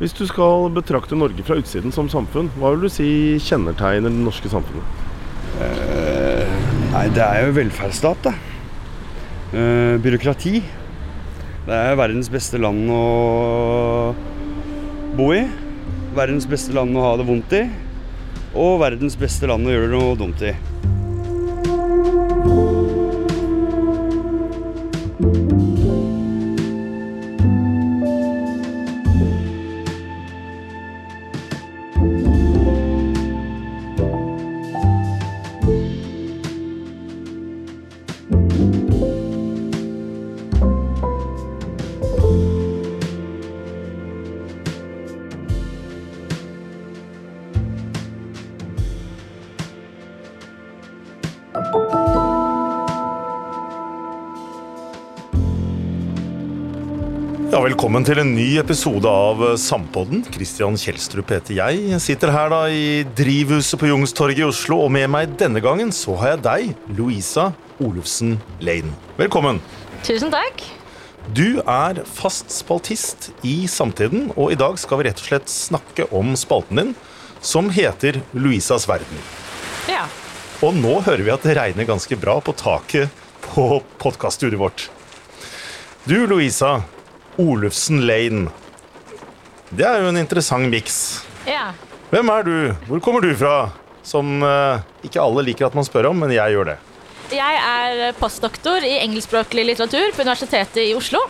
Hvis du skal betrakte Norge fra utsiden som samfunn, hva vil du si kjennetegner det norske samfunnet? Uh, nei, det er jo velferdsstat, da. Uh, byråkrati. Det er verdens beste land å bo i. Verdens beste land å ha det vondt i. Og verdens beste land å gjøre noe dumt i. Velkommen til en ny episode av Sampodden. Kristian Kjelstrup heter jeg. Jeg sitter her da i drivhuset på Jungstorget i Oslo, og med meg denne gangen så har jeg deg, Louisa Olufsen Lane. Velkommen. Tusen takk. Du er fast spaltist i Samtiden, og i dag skal vi rett og slett snakke om spalten din, som heter Louisas verden. Ja. Og nå hører vi at det regner ganske bra på taket på podkaststudioet vårt. Du, Louisa Olufsen Lane. Det er jo en interessant miks. ja. Hvem er du? Hvor kommer du fra? Som eh, ikke alle liker at man spør om, men jeg gjør det. Jeg er postdoktor i engelskspråklig litteratur på Universitetet i Oslo.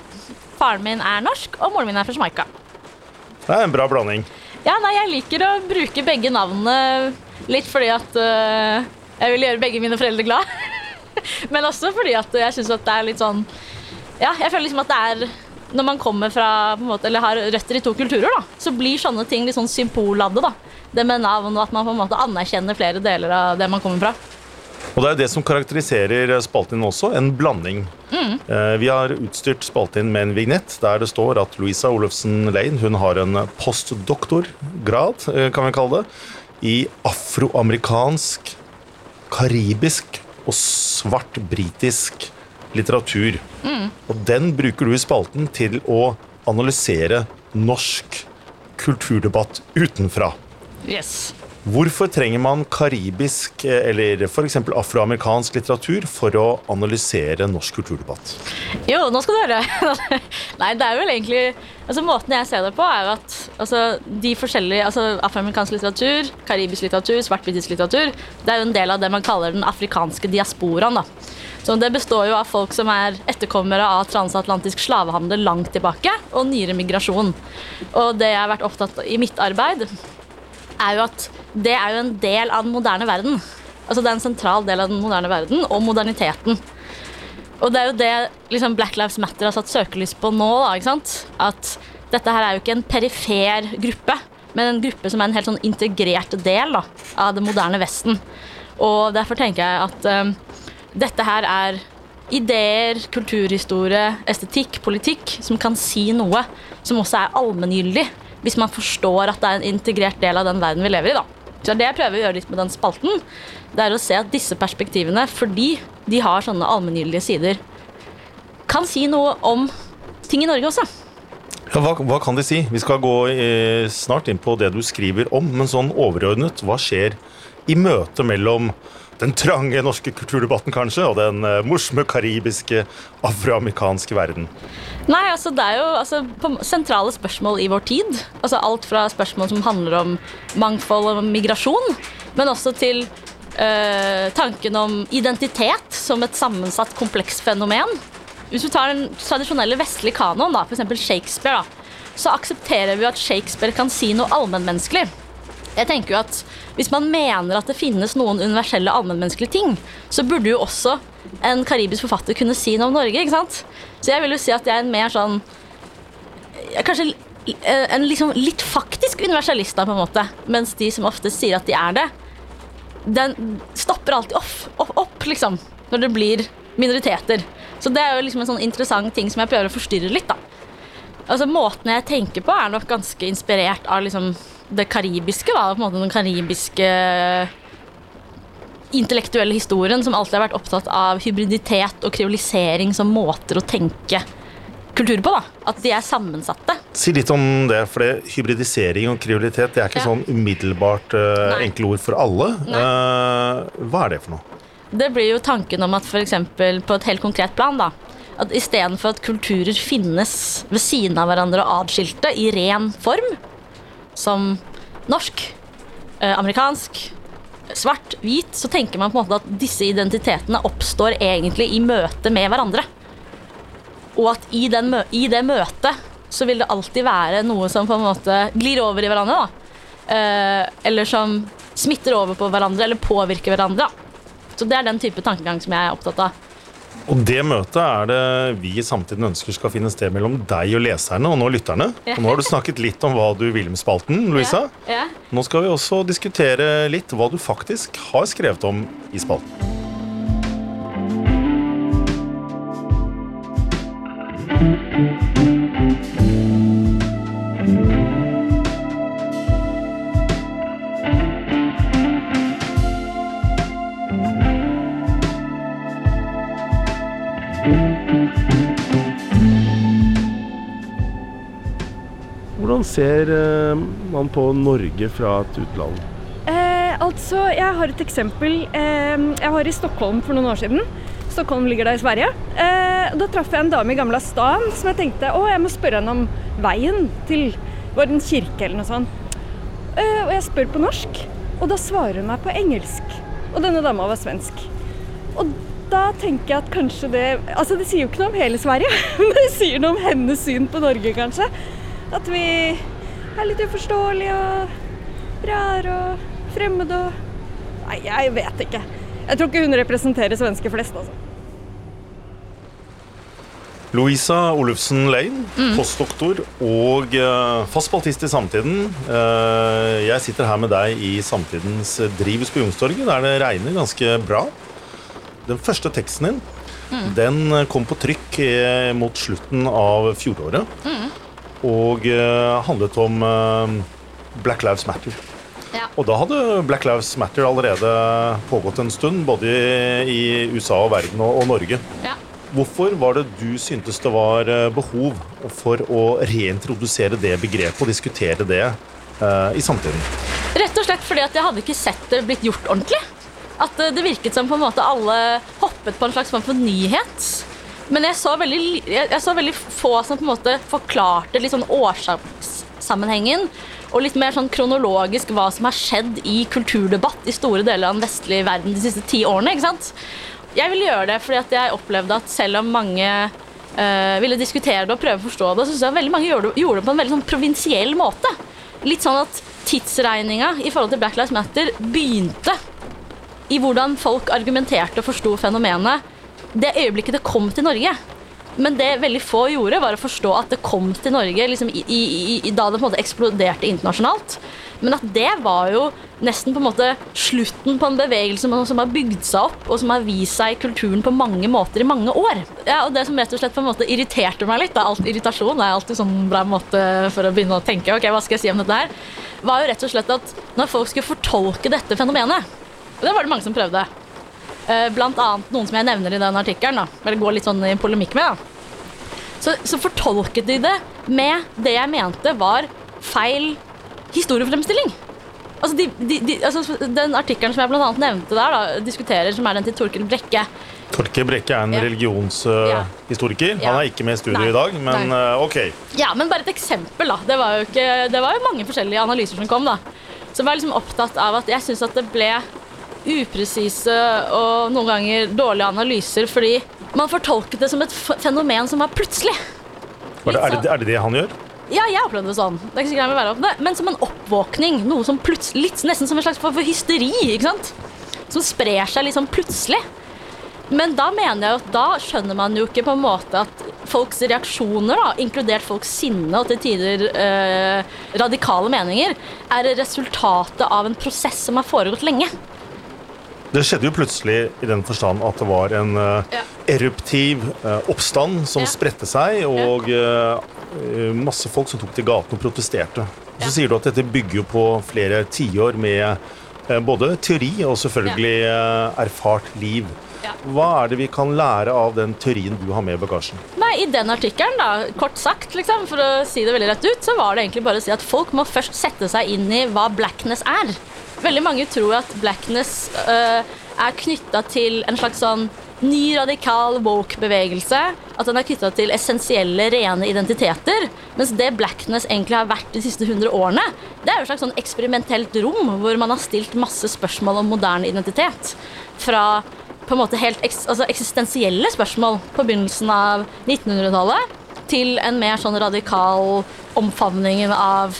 Faren min er norsk, og moren min er fra Jamaica. Det er en bra blanding. Ja, nei, jeg liker å bruke begge navnene litt fordi at øh, jeg vil gjøre begge mine foreldre glad. Men også fordi at jeg syns at det er litt sånn Ja, jeg føler liksom at det er Når man kommer fra måte, Eller har røtter i to kulturer, da, så blir sånne ting litt sånn symbolladde, da. Det med navn og at man på en måte anerkjenner flere deler av det man kommer fra. Og det er jo det som karakteriserer spalten også, en blanding. Mm. Vi har utstyrt spalten med en vignett der det står at Louisa Olufsen Lane hun har en postdoktorgrad, eh, kan vi kalle det, i afroamerikansk, karibisk og svart britisk litteratur. Og den bruker du i spalten til å analysere norsk kulturdebatt utenfra. Yes. Hvorfor trenger man karibisk eh, eller f.eks. afroamerikansk litteratur for å analysere norsk kulturdebatt? Jo, nå skal du høre. Nei, det er vel egentlig altså Måten jeg ser det på, er at altså, de forskjellige altså, Afroamerikansk litteratur, karibisk litteratur, svartbritisk litteratur Det er jo en del av det man kaller den afrikanske diasporaen. da. Så Det består jo av folk som er etterkommere av transatlantisk slavehandel langt tilbake, og nyere migrasjon. Og det jeg har vært opptatt av i mitt arbeid, er jo at det er jo en del av den moderne verden. Altså Det er en sentral del av den moderne verden, og moderniteten. Og det er jo det liksom Black Lives Matter har satt søkelys på nå. da, ikke sant? At dette her er jo ikke en perifer gruppe, men en gruppe som er en helt sånn integrert del da, av det moderne Vesten. Og derfor tenker jeg at um, dette her er ideer, kulturhistorie, estetikk, politikk som kan si noe som også er allmenngyldig, hvis man forstår at det er en integrert del av den verden vi lever i. da. Så det jeg prøver å gjøre litt med den spalten, det er å se at disse perspektivene, fordi de har sånne allmenngyldige sider, kan si noe om ting i Norge også. Ja, hva, hva kan de si? Vi skal gå eh, snart inn på det du skriver om, men sånn overordnet, hva skjer i møtet mellom den trange norske kulturdebatten kanskje, og den eh, morsomme karibiske, afroamerikanske verden? Nei, altså det er jo altså, sentrale spørsmål i vår tid. Altså Alt fra spørsmål som handler om mangfold og migrasjon, men også til øh, tanken om identitet som et sammensatt, komplekst fenomen. Hvis vi tar den tradisjonelle vestlige kanoen, f.eks. Shakespeare, da, så aksepterer vi at Shakespeare kan si noe allmennmenneskelig. Jeg tenker jo at Hvis man mener at det finnes noen universelle allmennmenneskelige ting, så burde jo også en karibisk forfatter kunne si noe om Norge. ikke sant? Så jeg vil jo si at jeg er en mer sånn Kanskje eh, en liksom litt faktisk universalist, da, på en måte. Mens de som ofte sier at de er det, den stopper alltid off, opp, opp, liksom. Når det blir minoriteter. Så det er jo liksom en sånn interessant ting som jeg prøver å forstyrre litt, da. Altså Måten jeg tenker på, er nok ganske inspirert av liksom det karibiske. da, på en måte Den karibiske intellektuelle historien som alltid har vært opptatt av hybriditet og kriolisering som måter å tenke kultur på. da, At de er sammensatte. Si litt om det, for det, hybridisering og kriolitet det er ikke Ja. sånn umiddelbart uh, enkle ord for alle. Uh, hva er det for noe? Det blir jo tanken om at f.eks. på et helt konkret plan da, at istedenfor at kulturer finnes ved siden av hverandre og adskilte i ren form, som norsk, eh, amerikansk, svart, hvit, så tenker man på en måte at disse identitetene oppstår egentlig i møte med hverandre. Og at i, mø i det møtet så vil det alltid være noe som på en måte glir over i hverandre. da. Eh, eller som smitter over på hverandre eller påvirker hverandre. da. Så det er den type tankegang som jeg er opptatt av. Og det møtet er det vi i Samtiden ønsker skal finne sted mellom deg og leserne, og nå lytterne. Og nå har du snakket litt om hva du vil med spalten, Louisa. Ja. Nå skal vi også diskutere litt hva du faktisk har skrevet om i spalten. Hvordan ser eh, man på Norge fra et utland? Eh, altså, jeg har et eksempel. Eh, jeg var i Stockholm for noen år siden. Stockholm ligger da i Sverige. Eh, da traff jeg en dame i Gamla stan som jeg tenkte å, jeg må spørre henne om veien til var en kirke eller noe sånt. Eh, og jeg spør på norsk, og da svarer hun meg på engelsk. Og denne dama var svensk. Og da tenker jeg at kanskje det Altså, det sier jo ikke noe om hele Sverige, men det sier noe om hennes syn på Norge, kanskje. At vi er litt uforståelige og rare og fremmed og Nei, jeg vet ikke. Jeg tror ikke hun representerer svenske flest, altså. Louisa Olufsen Lane, postdoktor og eh, fast spaltist i Samtiden. Eh, jeg sitter her med deg i Samtidens drivhus på Youngstorget, der det regner ganske bra. Den første teksten din den kom på trykk eh, mot slutten av fjoråret. Og eh, handlet om eh, Black Lives Matter. Ja. Og da hadde Black Lives Matter allerede pågått en stund, både i USA og verden og, Norge. Ja. Hvorfor var det du syntes det var eh, behov for å reintrodusere det begrepet og diskutere det eh, i samtiden? Rett og slett fordi at jeg hadde ikke sett det blitt gjort ordentlig. At det virket som på en måte alle hoppet på en slags form for nyhet. Men jeg så veldig, jeg, jeg så veldig få som på en måte forklarte litt sånn årsakssammenhengen. Og litt mer sånn kronologisk hva som har skjedd i kulturdebatt i store deler av den vestlige verden de siste ti årene. ikke sant? Jeg ville gjøre det fordi at jeg opplevde at selv om mange øh, ville diskutere det og prøve å forstå det, så synes jeg veldig mange gjorde gjorde det på en veldig sånn provinsiell måte. Litt sånn at tidsregninga i forhold til Black Lives Matter begynte i hvordan folk argumenterte og forsto fenomenet det øyeblikket det kom til Norge. Men det veldig få gjorde, var å forstå at det kom til Norge liksom, i, i, i, da det på en måte eksploderte internasjonalt. Men at det var jo nesten på en måte slutten på en bevegelse som, har bygd seg opp, og som har vist seg i kulturen på mange måter i mange år. Ja, og Det som rett og slett på en måte irriterte meg litt, da, alt, irritasjon er alltid sånn bra måte for å begynne å tenke ok, hva skal jeg si om dette her, var jo rett og slett at når folk skulle fortolke dette fenomenet, og det var det mange som prøvde, Blant annet noen som jeg nevner i den artikkelen, eller går litt sånn i polemikk med. Da. Så, så fortolket de det med det jeg mente var feil historiefremstilling. Altså, de, de, de, altså Den artikkelen som jeg blant annet nevnte der, da, diskuterer, som er den til Torkel Brekke. Torke Brekke er en Ja. religionshistoriker. Ja. Han er ikke med i studio i dag, men eh, ok. Ja, men bare et eksempel, da. Det var jo, ikke, det var jo mange forskjellige analyser som kom, da. Som var liksom opptatt av at jeg syns at det ble upresise og noen ganger dårlige analyser fordi man fortolket det som et fenomen som var plutselig. Var det, er, det, er det det han gjør? Ja, jeg opplevde det sånn. Det er ikke så greit å være opp det, men som en oppvåkning. Noe som plutselig, Nesten som en slags form for hysteri. ikke sant? Som sprer seg sånn plutselig. Men da mener jeg at da skjønner man jo ikke på en måte at folks reaksjoner, da, inkludert folks sinne og til tider eh, radikale meninger, er resultatet av en prosess som har foregått lenge. Det skjedde jo plutselig i den forstand at det var en eh, Ja. eruptiv eh, oppstand som Ja. spredte seg, og eh, eh, masse folk som tok til gatene og protesterte. Og så sier du at dette bygger jo på flere tiår med både teori og selvfølgelig erfart liv. Ja. Hva er det vi kan lære av den teorien du har med i bagasjen? Nei, I den artikkelen, da, kort sagt, liksom, for å si det veldig rett ut, så var det egentlig bare å si at folk må først sette seg inn i hva blackness er. Veldig mange tror at blackness uh, er knytta til en slags sånn ny radikal woke-bevegelse. At den er knytta til essensielle, rene identiteter. Mens det blackness egentlig har vært de siste 100 årene, det er jo et slags sånn eksperimentelt rom hvor man har stilt masse spørsmål om moderne identitet. Fra på en måte helt eks altså eksistensielle spørsmål på begynnelsen av 1900-tallet til en mer sånn radikal omfavningen av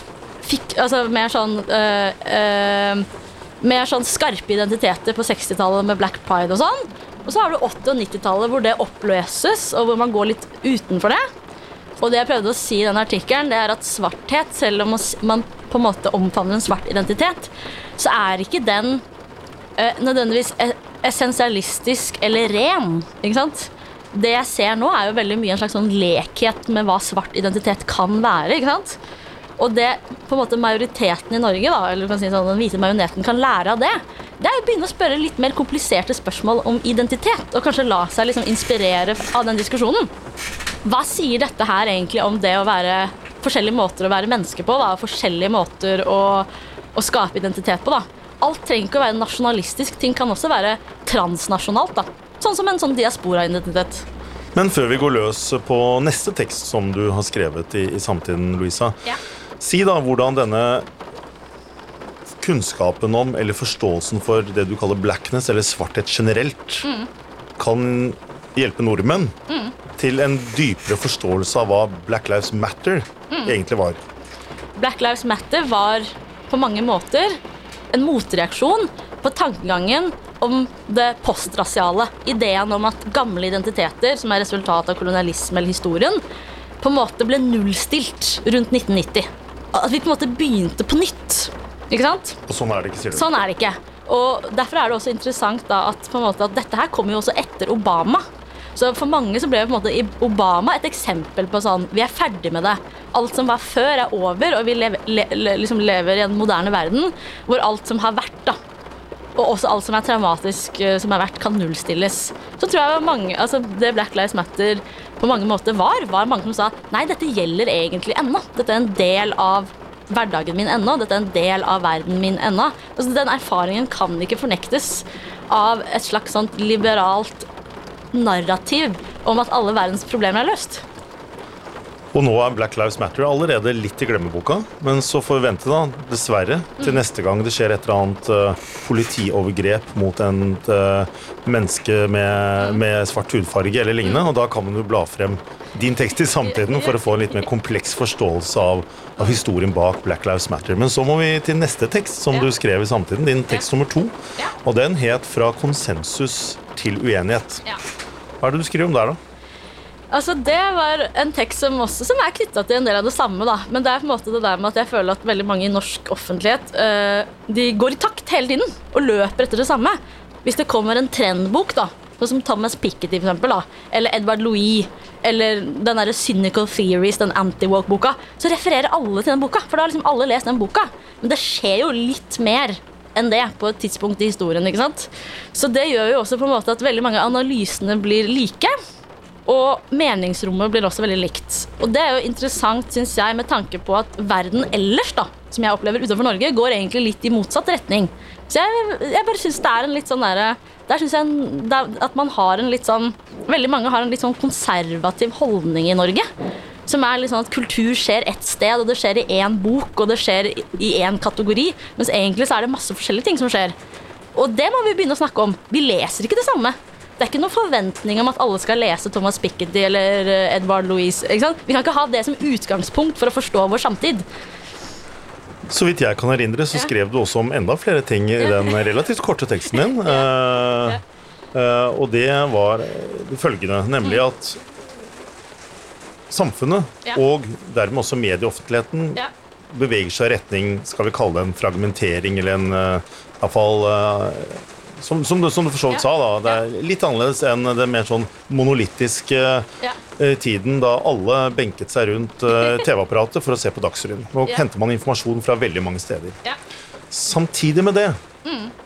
fikk, altså mer sånn øh, øh, Mer sånn skarpe identiteter på 60-tallet med Black Pride og sånn. Og så har du 80- og 90-tallet hvor det oppløses, og hvor man går litt utenfor det. Og det jeg prøvde å si i den artikkelen, det er at svarthet, selv om man på en måte omfavner en svart identitet, så er ikke den øh, nødvendigvis essensialistisk eller ren. Ikke sant? Det jeg ser nå, er jo veldig mye en slags sånn lekhet med hva svart identitet kan være. ikke sant? Og det på en måte majoriteten i Norge, da, eller du kan si sånn, den hvite majoneten, kan lære av det, det er å begynne å spørre litt mer kompliserte spørsmål om identitet. Og kanskje la seg liksom inspirere av den diskusjonen. Hva sier dette her egentlig om det å være forskjellige måter å være menneske på? da, Forskjellige måter å, å skape identitet på. da. Alt trenger ikke å være nasjonalistisk. Ting kan også være transnasjonalt. da. Sånn som en sånn diaspora-identitet. Men før vi går løs på neste tekst som du har skrevet i, i samtiden, Louisa. Ja. Si da hvordan denne kunnskapen om, eller forståelsen for det du kaller blackness, eller svarthet generelt, kan hjelpe nordmenn til en dypere forståelse av hva Black Lives Matter egentlig var. Black Lives Matter var på mange måter en motreaksjon på tankegangen om det postrasiale. Ideen om at gamle identiteter, som er resultat av kolonialisme eller historien, på en måte ble nullstilt rundt 1990. At vi på en måte begynte på nytt. Ikke sant? Og sånn er det ikke, sier du. Sånn er det ikke. Og Derfor er det også interessant da at, måte, at dette her kommer jo også etter Obama. Så For mange så ble på en måte Obama et eksempel på sånn Vi er ferdig med det. Alt som var før, er over, og vi lever, le, le, liksom lever i en moderne verden hvor alt som har vært, da og også alt som er traumatisk eh, som har vært, kan nullstilles. Så tror jeg mange, altså det Black Lives Matter på mange måter var, var mange som sa nei, dette gjelder egentlig ennå. Dette er en del av hverdagen min ennå. Dette er en del av verden min ennå. Altså, den erfaringen kan ikke fornektes av et slags sånt liberalt narrativ om at alle verdens problemer er løst. Og nå er Black Lives Matter allerede litt i glemmeboka, men så får vi vente, da, dessverre, til neste gang det skjer et eller annet uh, politiovergrep mot en uh, menneske med, med svart hudfarge eller lignende, og da kan man jo bla frem din tekst i samtiden for å få en litt mer kompleks forståelse av, av historien bak Black Lives Matter. Men så må vi til neste tekst som Ja. du skrev i samtiden, din tekst nummer to, Ja. og den het 'Fra konsensus til uenighet'. Hva er det du skriver om der, da? Altså, Det var en tekst som, også, som er knytta til en del av det samme. da. Men det er på en måte det der med at jeg føler at veldig mange i norsk offentlighet uh, de går i takt hele tiden og løper etter det samme. Hvis det kommer en trendbok, da, sånn som Thomas Piketty for eksempel, da, eller Edvard Louis, eller den der Cynical Theories, den anti-walk-boka, så refererer alle til den boka. For da har liksom alle lest den boka. Men det skjer jo litt mer enn det på et tidspunkt i historien. ikke sant? Så det gjør jo også på en måte at veldig mange av analysene blir like. Og meningsrommet blir også veldig likt. Og det er jo interessant, syns jeg, med tanke på at verden ellers, da, som jeg opplever utenfor Norge, går egentlig litt i motsatt retning. Så jeg, jeg bare syns det er en litt sånn derre Der syns jeg en- det er- at man har en litt sånn Veldig mange har en litt sånn konservativ holdning i Norge. Som er litt sånn at kultur skjer ett sted, og det skjer i én bok, og det skjer i én kategori. Mens egentlig så er det masse forskjellige ting som skjer. Og det må vi begynne å snakke om. Vi leser ikke det samme. Det er ikke noen forventning om at alle skal lese Thomas Piketty eller eh, Edvard Louise. Vi kan ikke ha det som utgangspunkt for å forstå vår samtid. Så vidt jeg kan erindre, så skrev du også om enda flere ting i den relativt korte teksten din. Uh, uh, og det var det følgende, nemlig at samfunnet, Ja. og dermed også medieoffentligheten, Ja. beveger seg i retning, skal vi kalle det en fragmentering, eller en uh, iallfall uh, som, som, du, som du for så vidt sa, da, det er litt annerledes enn den mer sånn monolittiske Ja. eh, tiden da alle benket seg rundt eh, TV-apparatet for å se på Dagsrevyen. Nå Ja. henter man informasjon fra veldig mange steder. Ja. Samtidig med det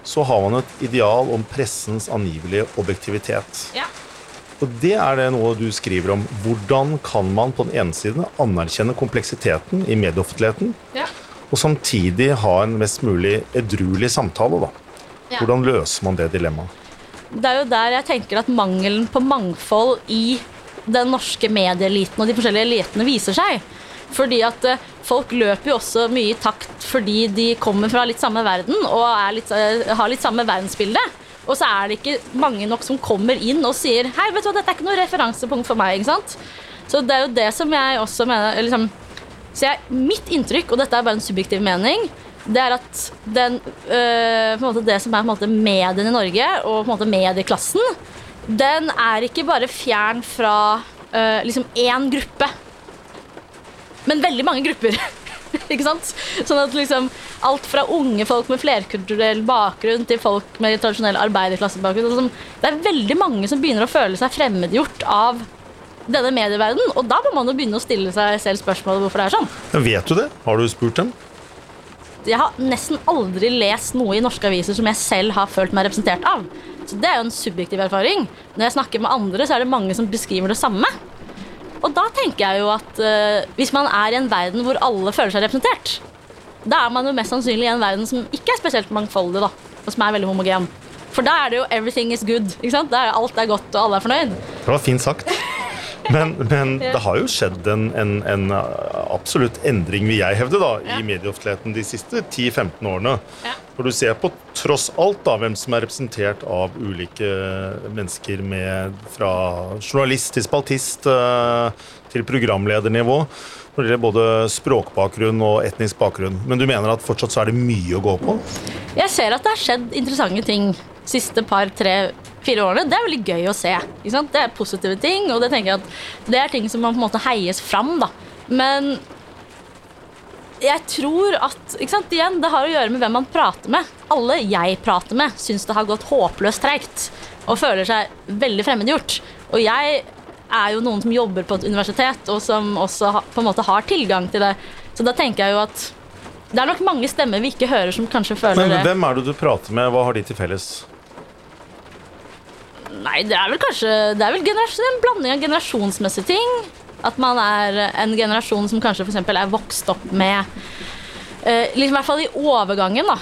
så har man et ideal om pressens angivelige objektivitet. Ja. Og det er det noe du skriver om. Hvordan kan man på den ene siden anerkjenne kompleksiteten i medieoffentligheten, Ja. og samtidig ha en mest mulig edruelig samtale? da? Ja. Hvordan løser man det dilemmaet? Det er jo der jeg tenker at mangelen på mangfold i den norske medieeliten og de forskjellige elitene viser seg. Fordi at eh, folk løper jo også mye i takt fordi de kommer fra litt samme verden og er litt, eh, har litt samme verdensbilde. Og så er det ikke mange nok som kommer inn og sier Hei, vet du hva, dette er ikke noe referansepunkt for meg. ikke sant? Så det er jo det som jeg også mener liksom, Så jeg, mitt inntrykk, og dette er bare en subjektiv mening, det er at den, øh, det som er på en måte medien i Norge, og på medieklassen, den er ikke bare fjern fra øh, liksom én gruppe, men veldig mange grupper. ikke sant? Sånn at liksom alt fra unge folk med flerkulturell bakgrunn til folk med tradisjonell arbeiderklassebakgrunn liksom, Det er veldig mange som begynner å føle seg fremmedgjort av denne medieverdenen, og da må man jo begynne å stille seg selv spørsmålet hvorfor det er sånn. Ja, Vet du det? Har du spurt dem? Jeg har nesten aldri lest noe i norske aviser som jeg selv har følt meg representert av. Så det er jo en subjektiv erfaring. Når jeg snakker med andre, så er det mange som beskriver det samme. Og da tenker jeg jo at uh, hvis man er i en verden hvor alle føler seg representert, da er man jo mest sannsynlig i en verden som ikke er spesielt mangfoldig, da, og som er veldig homogen. For da er det jo 'everything is good'. ikke sant? Da er alt er godt, og alle er fornøyd. Det var fint sagt. Men, men det har jo skjedd en, en, en absolutt endring, vil jeg hevde, da, Ja. i medieoffentligheten de siste 10-15 årene. Ja. Når du ser på tross alt da, hvem som er representert av ulike mennesker med, fra journalist til spaltist eh, til programledernivå, når det gjelder både språkbakgrunn og etnisk bakgrunn. Men du mener at fortsatt så er det mye å gå på? Jeg ser at det har skjedd interessante ting siste par, tre, fire årene. Det er veldig gøy å se. Det er positive ting, og det det er ting som man på en måte heies fram. Da. Men jeg tror at sant? Igjen, det har å gjøre med hvem man prater med. Alle jeg prater med, syns det har gått håpløst treigt og føler seg veldig fremmedgjort. Og jeg er jo noen som jobber på et universitet, og som også på en måte har tilgang til det. Så da tenker jeg jo at det er nok mange stemmer vi ikke hører, som kanskje føler Men hvem er det du prater med? Hva har de til felles? Nei, det er vel kanskje Det er vel en blanding av generasjonsmessige ting. At man er en generasjon som kanskje f.eks. er vokst opp med eh, liksom I hvert fall i overgangen da,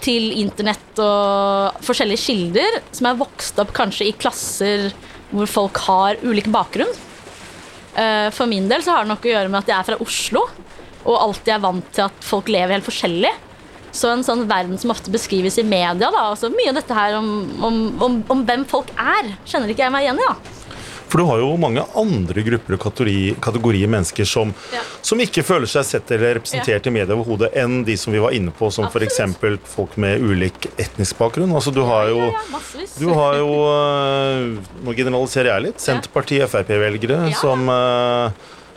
til internett og forskjellige kilder, som er vokst opp kanskje i klasser hvor folk har ulik bakgrunn. Eh, for min del så har det nok å gjøre med at jeg er fra Oslo, og alltid er vant til at folk lever helt forskjellig. Så en sånn verden som ofte beskrives i media, da, altså mye av dette her om, om, om, om hvem folk er, kjenner ikke jeg meg igjen i. da. For du har jo mange andre grupper og kategori, kategorier mennesker som, Ja. som ikke føler seg sett eller representert i media overhodet, enn de som vi var inne på, som f.eks. folk med ulik etnisk bakgrunn. Altså, du har jo Ja, ja, du har jo øh, Nå generaliserer jeg litt. Senterpartiet, Frp-velgere Ja. som, øh,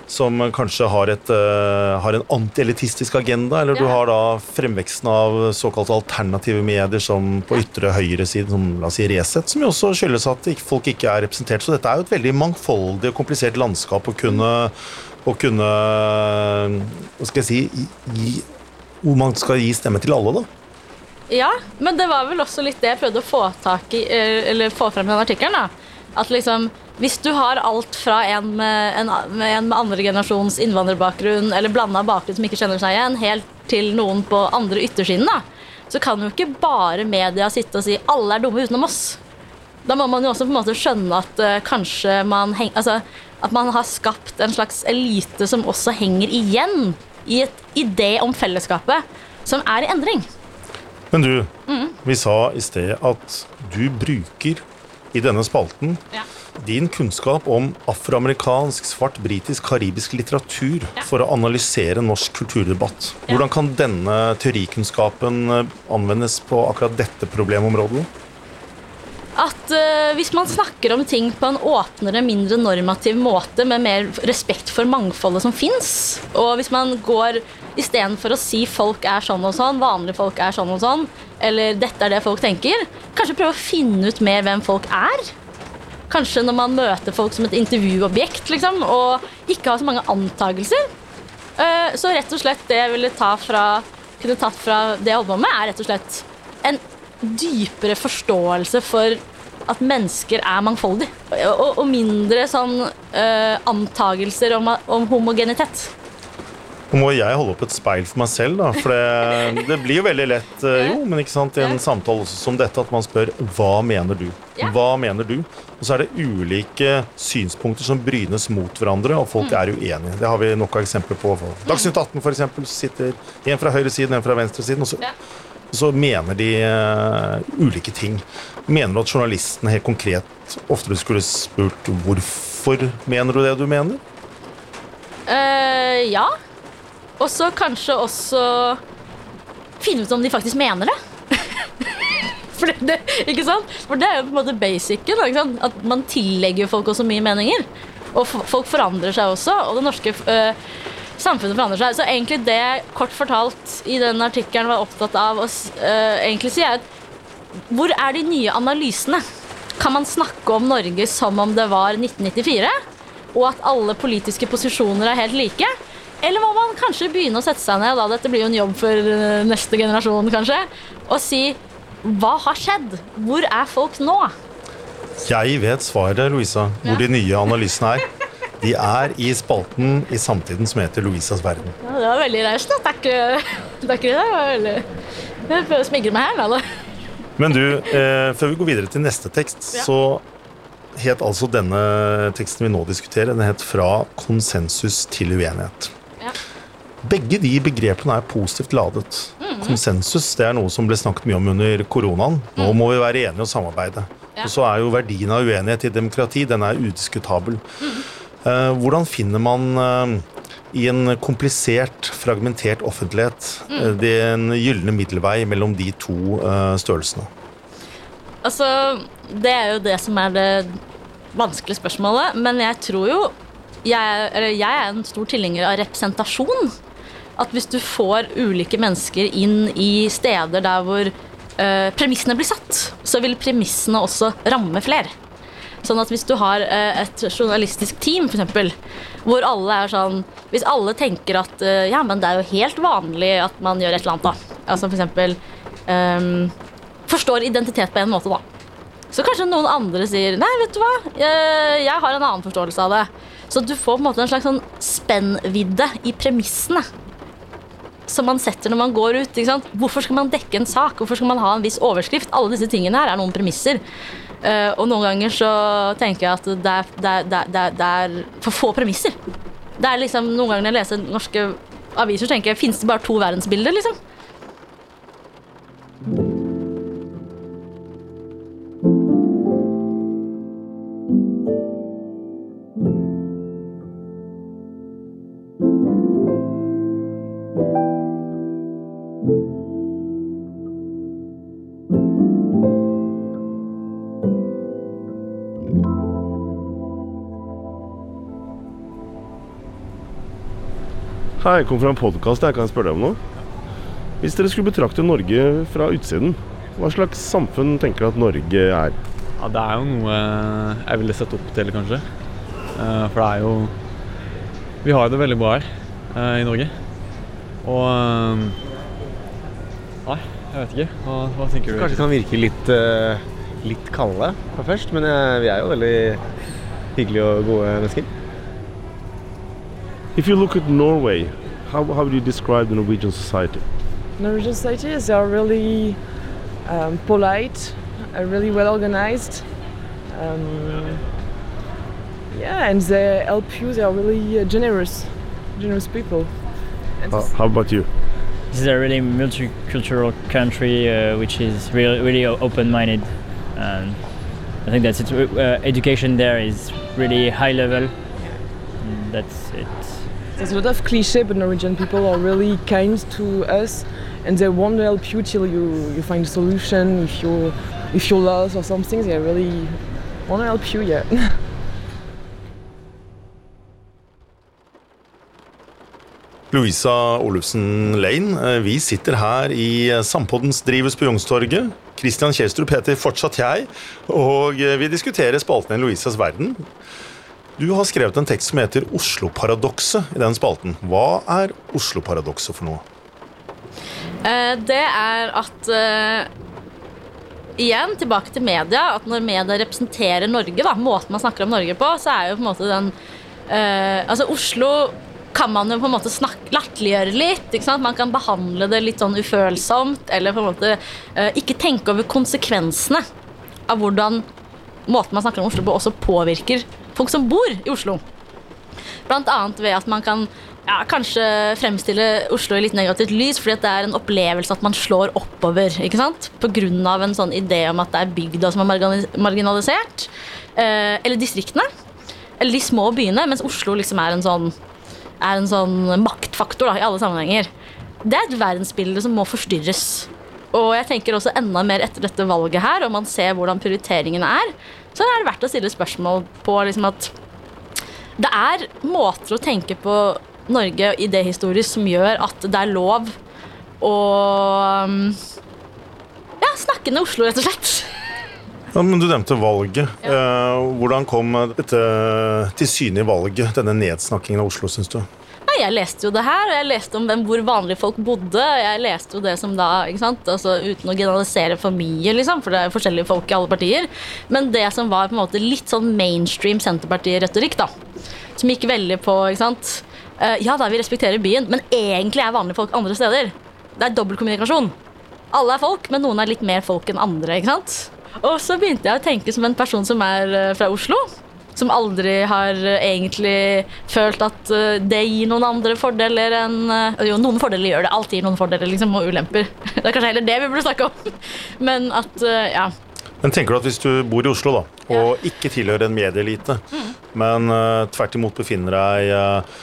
som kanskje har, et, uh, har en antielitistisk agenda. Eller du har da fremveksten av såkalte alternative medier som på ytre høyre side, som la oss si Resett, som jo også skyldes at folk ikke er representert. Så dette er jo et veldig mangfoldig og komplisert landskap å kunne, å kunne Hva skal jeg si gi, Hvor man skal gi stemme til alle, da. Ja, men det var vel også litt det jeg prøvde å få tak i, eh, eller få frem i den artikkelen. At liksom, hvis du har alt fra en med, en, med en med andre generasjons innvandrerbakgrunn, eller blanda bakgrunn som ikke kjenner seg igjen, helt til noen på andre yttersiden, da, så kan jo ikke bare media sitte og si 'alle er dumme utenom oss'. Da må man jo også på en måte skjønne at uh, kanskje man heng, altså, at man har skapt en slags elite som også henger igjen i et idé om fellesskapet som er i endring. Men du, Mm. vi sa i sted at du bruker i denne spalten Ja. Din kunnskap om afroamerikansk, svart, britisk, karibisk litteratur Ja. for å analysere norsk kulturdebatt. Hvordan kan denne teorikunnskapen eh, anvendes på akkurat dette problemområdet? At uh, hvis man snakker om ting på en åpnere, mindre normativ måte, med mer respekt for mangfoldet som fins, og hvis man går istedenfor å si folk er sånn og sånn, vanlige folk er sånn og sånn, eller dette er det folk tenker, kanskje prøve å finne ut mer hvem folk er. Kanskje når man møter folk som et intervjuobjekt, liksom, og ikke har så mange antakelser. Eh, Så rett og slett det jeg ville ta fra kunne tatt fra det jeg holder på med, er rett og slett en dypere forståelse for at mennesker er mangfoldige. Og, mindre sånn uh, antagelser om homogenitet. Nå må jeg holde opp et speil for meg selv, da. For det, det blir jo veldig lett eh, jo, men ikke sant, i en samtale som dette at man spør hva mener du? Hva mener du? Og så er det ulike synspunkter som brynes mot hverandre, og folk mm. er uenige. Det har vi nok av eksempler på. Dagsnytt 18 for eksempel, sitter en fra høyresiden, en fra venstresiden. Og så, så mener de uh, ulike ting. Mener du at journalisten helt konkret oftere skulle spurt hvorfor mener du det du mener? Uh, ja. Og så kanskje også finne ut om de faktisk mener det. For det, ikke sant? For det er jo på en måte basicen. At man tillegger folk også mye meninger. Og folk forandrer seg også, og det norske øh, samfunnet forandrer seg. Så egentlig det kort fortalt i den artikkelen var opptatt av å øh, egentlig si, er at hvor er de nye analysene? Kan man snakke om Norge som om det var 1994? Og at alle politiske posisjoner er helt like? Eller må man kanskje begynne å sette seg ned, da dette blir jo en jobb for eh, neste generasjon, kanskje, og si hva har skjedd? Hvor er folk nå? Jeg vet svaret, Louisa, hvor ja. de nye analysene er. De er i spalten i samtiden som heter Louisas verden. Ja, det var veldig raust. Takk, takk det. var veldig... Jeg prøver å smigre meg her, da. Men du, eh, før vi går videre til neste tekst, ja. så het altså denne teksten vi nå diskuterer, den het 'Fra konsensus til uenighet'. Begge de begrepene er positivt ladet. Mm. Konsensus det er noe som ble snakket mye om under koronaen. Nå mm. må vi være enige og samarbeide. Ja. Og så er jo verdien av uenighet i demokrati den er udiskutabel. Mm. Eh, hvordan finner man eh, i en komplisert, fragmentert offentlighet mm. eh, den gylne middelvei mellom de to eh, størrelsene? Altså, det er jo det som er det vanskelige spørsmålet. Men jeg tror jo jeg, jeg er en stor tilhenger av representasjon at hvis du får ulike mennesker inn i steder der hvor uh, premissene blir satt, så vil premissene også ramme flere. Sånn at hvis du har uh, et journalistisk team, f.eks., hvor alle er sånn Hvis alle tenker at uh, ja, men det er jo helt vanlig at man gjør et eller annet, da. Altså f.eks. Um, ehm, forstår identitet på en måte, da. Så kanskje noen andre sier nei, vet du hva, jeg, jeg har en annen forståelse av det. Så du får på en måte en slags sånn spennvidde i premissene som man setter når man går ut. Hvorfor skal man dekke en sak? Hvorfor skal man ha en viss overskrift? Alle disse tingene her er noen premisser. Uh, og noen ganger så tenker jeg at det er, det, er, det, er, det er, for få premisser. Det er liksom, Noen ganger når jeg leser norske aviser, tenker jeg finnes det bare to verdensbilder, liksom? Hei, jeg kom fra en podkast. Kan jeg spørre deg om noe? Hvis dere skulle betrakte Norge fra utsiden, hva slags samfunn tenker dere at Norge er? Ja, Det er jo noe jeg ville sett opp til, kanskje. Eh, for det er jo Vi har det veldig bra her eh, i Norge. Og eh, Nei, jeg vet ikke. Hva, hva tenker du? Kanskje det kan virke litt, litt kalde fra først, men vi er jo veldig hyggelige og gode mennesker. If you look at Norway, how, how would you describe the Norwegian society? Norwegian society is they are really um, polite, uh, really well organized. Um, yeah, and they help you. They are really uh, generous, generous people. Uh, how about you? This is a really multicultural country, uh, which is really, really open-minded. Um, I think that's it. Uh, education there is really high level. That's it. There's a lot of cliche, but Norwegian people are really kind to us, and they won't help you till you, you find a solution. If you if you're lost or something, they really want to help you. Yeah. Louisa Olufsen Lane, eh, vi sitter her i eh, Sampoddens drivhus på Youngstorget. Christian Kjelstrup heter fortsatt jeg, og eh, vi diskuterer spalten i Louisas verden. Du har skrevet en tekst som heter Oslo-paradokset i den spalten. Hva er Oslo-paradokset for noe? Eh, det er at eh, Igjen, tilbake til media. At når media representerer Norge, da, måten man snakker om Norge på, så er jo på en måte den eh, Altså, Oslo kan man jo på en måte latterliggjøre litt. Man kan behandle det litt sånn ufølsomt, eller på en måte eh, ikke tenke over konsekvensene av hvordan måten man snakker om Oslo på, også påvirker folk som bor i Oslo. Blant annet ved at man kan ja, kanskje fremstille Oslo i litt negativt lys, fordi det er en opplevelse at man slår oppover. ikke sant? Av en sånn idé om at det er bygda som er marginalisert. Eh, eller distriktene. Eller de små byene, mens Oslo liksom er en sånn, er en sånn maktfaktor da, i alle sammenhenger. Det er et verdensbilde som må forstyrres. Og jeg tenker også enda mer etter dette valget her, og man ser hvordan prioriteringene er, så er det verdt å stille spørsmål på liksom at det er måter å tenke på Norge idéhistorisk som gjør at det er lov å um, ja, snakke ned Oslo, rett og slett. Ja, men Du nevnte valget. Ja. hvordan kom dette til syne i valget, denne nedsnakkingen av Oslo, syns du? Nei, jeg leste jo det her, og jeg leste om hvem, hvor vanlige folk bodde. Jeg leste jo det som da, ikke sant, altså Uten å generalisere for mye, liksom, for det er forskjellige folk i alle partier. Men det som var på en måte litt sånn mainstream Senterparti-retorikk, da. Som gikk veldig på, ikke sant eh, Ja da, vi respekterer byen, men egentlig er vanlige folk andre steder. Det er dobbeltkommunikasjon. Alle er folk, men noen er litt mer folk enn andre, ikke sant. Og så begynte jeg å tenke som en person som er eh, fra Oslo. Som aldri har eh, egentlig følt at eh, det gir noen andre fordeler enn eh, Jo, noen fordeler gjør det. Alt gir noen fordeler liksom, og ulemper. Det er kanskje heller det vi burde snakke om. Men at, ja. Men tenker du at hvis du bor i Oslo da, og ikke tilhører en medieelite, Mm. men uh, tvert imot befinner deg uh,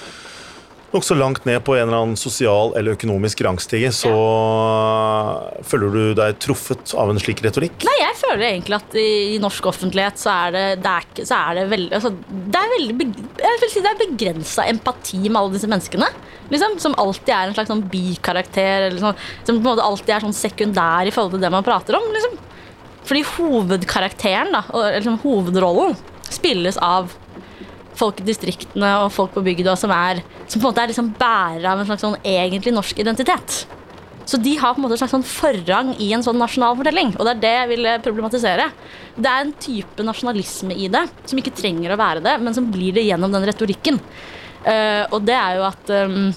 nokså langt ned på en eller annen sosial eller økonomisk rangstige, så ja. føler du deg truffet av en slik retorikk? Nei, jeg føler egentlig at i, i norsk offentlighet så er det, det, er, så er det veldig altså, Det er veldig Jeg vil si det er begrensa empati med alle disse menneskene. Liksom, som alltid er en slags sånn bikarakter. Eller sånn, som på en måte alltid er sånn sekundær i forhold til det man prater om. Liksom. Fordi hovedkarakteren, da, eller liksom, hovedrollen, spilles av folk i distriktene og folk på bygda som, er, som på en måte er liksom bærere av en slags sånn egentlig norsk identitet. Så de har på en måte en slags sånn forrang i en sånn nasjonal fortelling. Og det er det jeg vil problematisere. Det er en type nasjonalisme i det som ikke trenger å være det, men som blir det gjennom den retorikken. Uh, og det er jo at um,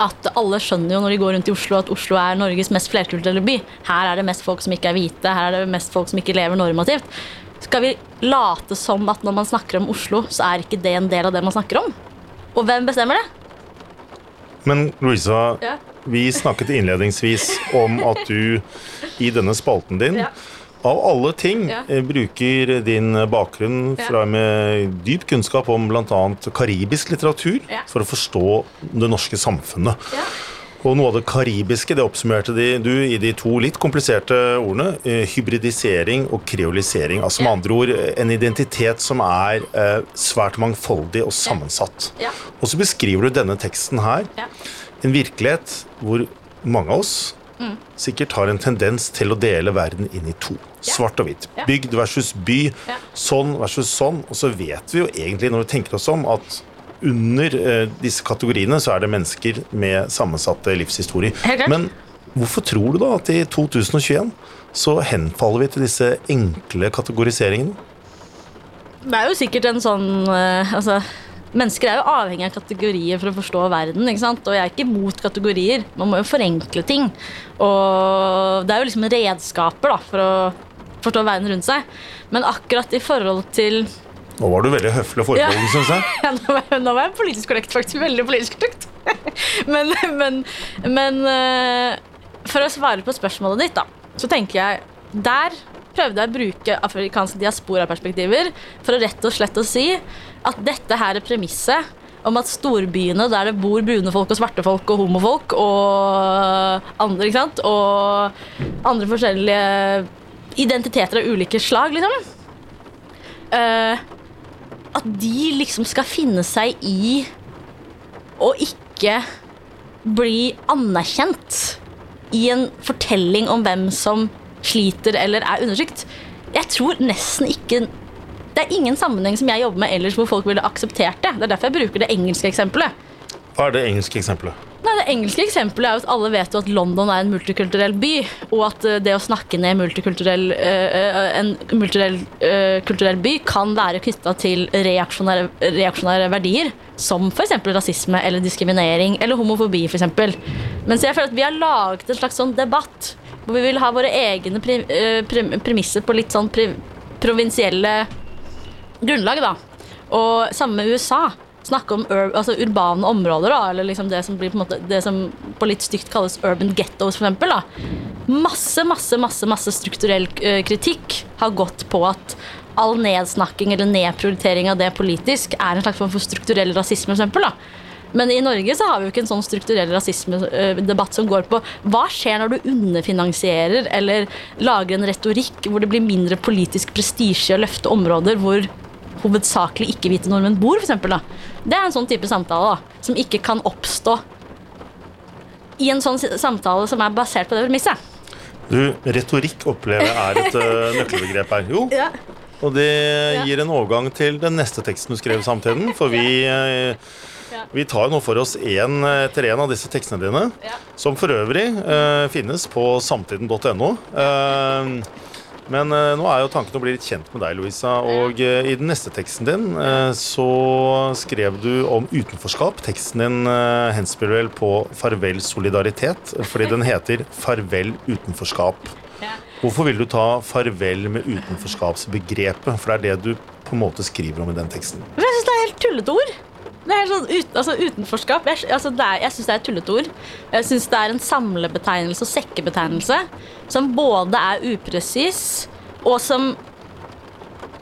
at alle skjønner jo når de går rundt i Oslo at Oslo er Norges mest flerkulturelle by. Her er det mest folk som ikke er hvite, her er det mest folk som ikke lever normativt. Skal vi late som at når man snakker om Oslo, så er ikke det en del av det man snakker om? Og hvem bestemmer det? Men Louisa, Ja. vi snakket innledningsvis om at du i denne spalten din Ja. av alle ting Ja. eh, bruker din bakgrunn fra med dyp kunnskap om bl.a. karibisk litteratur Ja. for å forstå det norske samfunnet. Ja. Og noe av det karibiske det oppsummerte de, du i de to litt kompliserte ordene. Eh, hybridisering og kreolisering. Altså med Ja. andre ord eh, en identitet som er eh, svært mangfoldig og sammensatt. Ja. Og så beskriver du denne teksten her. Ja. En virkelighet hvor mange av oss Mm. sikkert har en tendens til å dele verden inn i to. Svart og hvitt. Ja. Bygd versus by. Ja. Sånn versus sånn. Og så vet vi jo egentlig, når vi tenker oss om, at under eh, disse kategoriene så er det mennesker med sammensatte livshistorier. Men hvorfor tror du da at i 2021 så henfaller vi til disse enkle kategoriseringene? Det er jo sikkert en sånn eh, altså, Mennesker er jo avhengig av kategorier for å forstå verden. ikke sant? Og jeg er ikke imot kategorier. Man må jo forenkle ting. Og det er jo liksom redskaper da, for å forstå verden rundt seg. Men akkurat i forhold til Nå var du veldig høflig og forbeholden, Ja. syns jeg. Ja, nå var jeg, nå var jeg politisk korrekt, faktisk. Veldig politisk korrekt. men men, men eh, for å svare på spørsmålet ditt, da, så tenker jeg Der prøvde jeg å bruke afrikanske diasporaperspektiver for å rett og slett å si at dette her er premisset om at storbyene der det bor brune folk og svarte folk og homofolk og andre, ikke sant, og andre forskjellige identiteter av ulike slag, liksom. Eh, at de liksom skal finne seg i å ikke bli anerkjent i en fortelling om hvem som sliter eller er undertrykt. Jeg tror nesten ikke Det er ingen sammenheng som jeg jobber med ellers hvor folk ville akseptert det. Det er derfor jeg bruker det engelske eksempelet. Hva er det engelske eksempelet? Nei, Det engelske eksempelet er jo at alle vet jo at London er en multikulturell by, og at eh, det å snakke ned multikulturell, eh, eh, en multikulturell by kan være knytta til reaksjonære, reaksjonære verdier, som f.eks. rasisme eller diskriminering eller homofobi. For eksempel. Mens jeg føler at vi har laget en slags sånn debatt hvor vi vil ha våre egne pre, pre, premisser på litt sånn provinsielle grunnlag. da. Og samme med USA. Snakke om ur, altså urbane områder, da, eller liksom det som blir på måte Det som på litt stygt kalles urban ghettos, for eksempel. Masse, masse, masse, masse strukturell eh, kritikk har gått på at all nedsnakking eller nedprioritering av det politisk er en slags form for strukturell rasisme, for eksempel, da. Men i Norge så har vi jo ikke en sånn strukturell rasismedebatt som går på hva skjer når du underfinansierer eller lager en retorikk hvor det blir mindre politisk prestisje å løfte områder hvor hovedsakelig ikke-hvite nordmenn bor, for eksempel, da. Det er en sånn type samtale da, som ikke kan oppstå i en sånn samtale som er basert på det premisset. Du, retorikk opplever jeg er et uh, nøkkelbegrep her. Jo, Ja. og det gir en overgang til den neste teksten du skrev i samtiden. For vi, eh, Ja. vi tar nå for oss én etter én av disse tekstene dine. Ja. Som for øvrig eh, finnes på samtiden.no. Eh, men uh, nå er jo tanken å bli litt kjent med deg, Louisa. Og uh, i den neste teksten din uh, så skrev du om utenforskap. Teksten din henspiller vel på Farvel solidaritet, fordi den heter Farvel utenforskap. Hvorfor vil du ta farvel med utenforskapsbegrepet? For det er det du på en måte skriver om i den teksten. Jeg syns det er helt tullete ord. Det er sånn ut, altså Utenforskap jeg, altså jeg syns det er et tullete ord. Jeg syns det er en samlebetegnelse og sekkebetegnelse som både er upresis, og som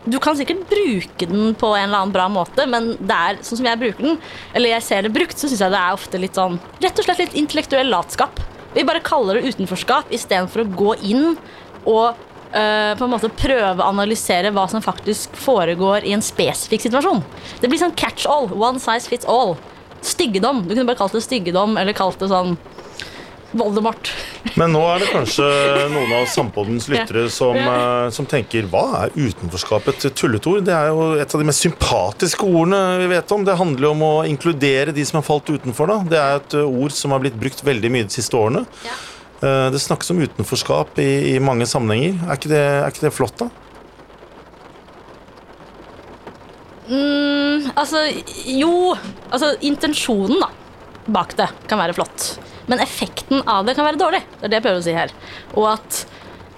Du kan sikkert bruke den på en eller annen bra måte, men det er sånn som jeg bruker den, eller jeg ser det brukt, så syns jeg det er ofte litt sånn Rett og slett litt intellektuell latskap. Vi bare kaller det utenforskap istedenfor å gå inn og eh, på en måte prøve å analysere hva som faktisk foregår i en spesifikk situasjon. Det blir sånn catch all. One size fits all. Styggedom. Du kunne bare kalt det styggedom, eller kalt det sånn Voldemort. Men nå er det kanskje noen av Sampoddens lyttere som, eh, som tenker hva er utenforskap? Et tulletord? Det er jo et av de mest sympatiske ordene vi vet om. Det handler jo om å inkludere de som har falt utenfor. Da. Det er et ord som har blitt brukt veldig mye de siste årene. Eh, Det snakkes om utenforskap i, i mange sammenhenger. Er ikke, det, er ikke det flott, da? Mm, altså, jo Altså, intensjonen da bak det kan være flott. Men effekten av det kan være dårlig. Det er det jeg prøver å si her. Og at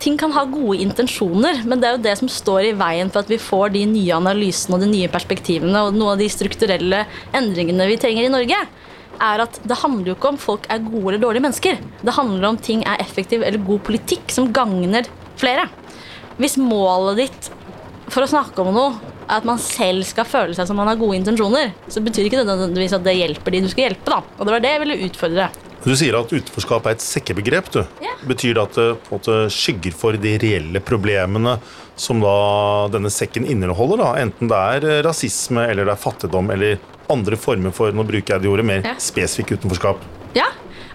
ting kan ha gode intensjoner, men det er jo det som står i veien for at vi får de nye analysene og de nye perspektivene og noen av de strukturelle endringene vi trenger i Norge. Er at Det handler jo ikke om folk er gode eller dårlige mennesker. Det handler om ting er effektiv eller god politikk som gagner flere. Hvis målet ditt for å snakke om noe er at man selv skal føle seg som man har gode intensjoner, så betyr ikke det nødvendigvis at det hjelper de du skal hjelpe. da. Og det var det jeg ville utfordre. Du sier at utenforskap er et sekkebegrep. du. Ja. Betyr det at det på en måte skygger for de reelle problemene som da denne sekken inneholder? da? Enten det er rasisme, eller det er fattigdom, eller andre former for nå bruker jeg det ordet, mer Ja. spesifikk utenforskap. Ja,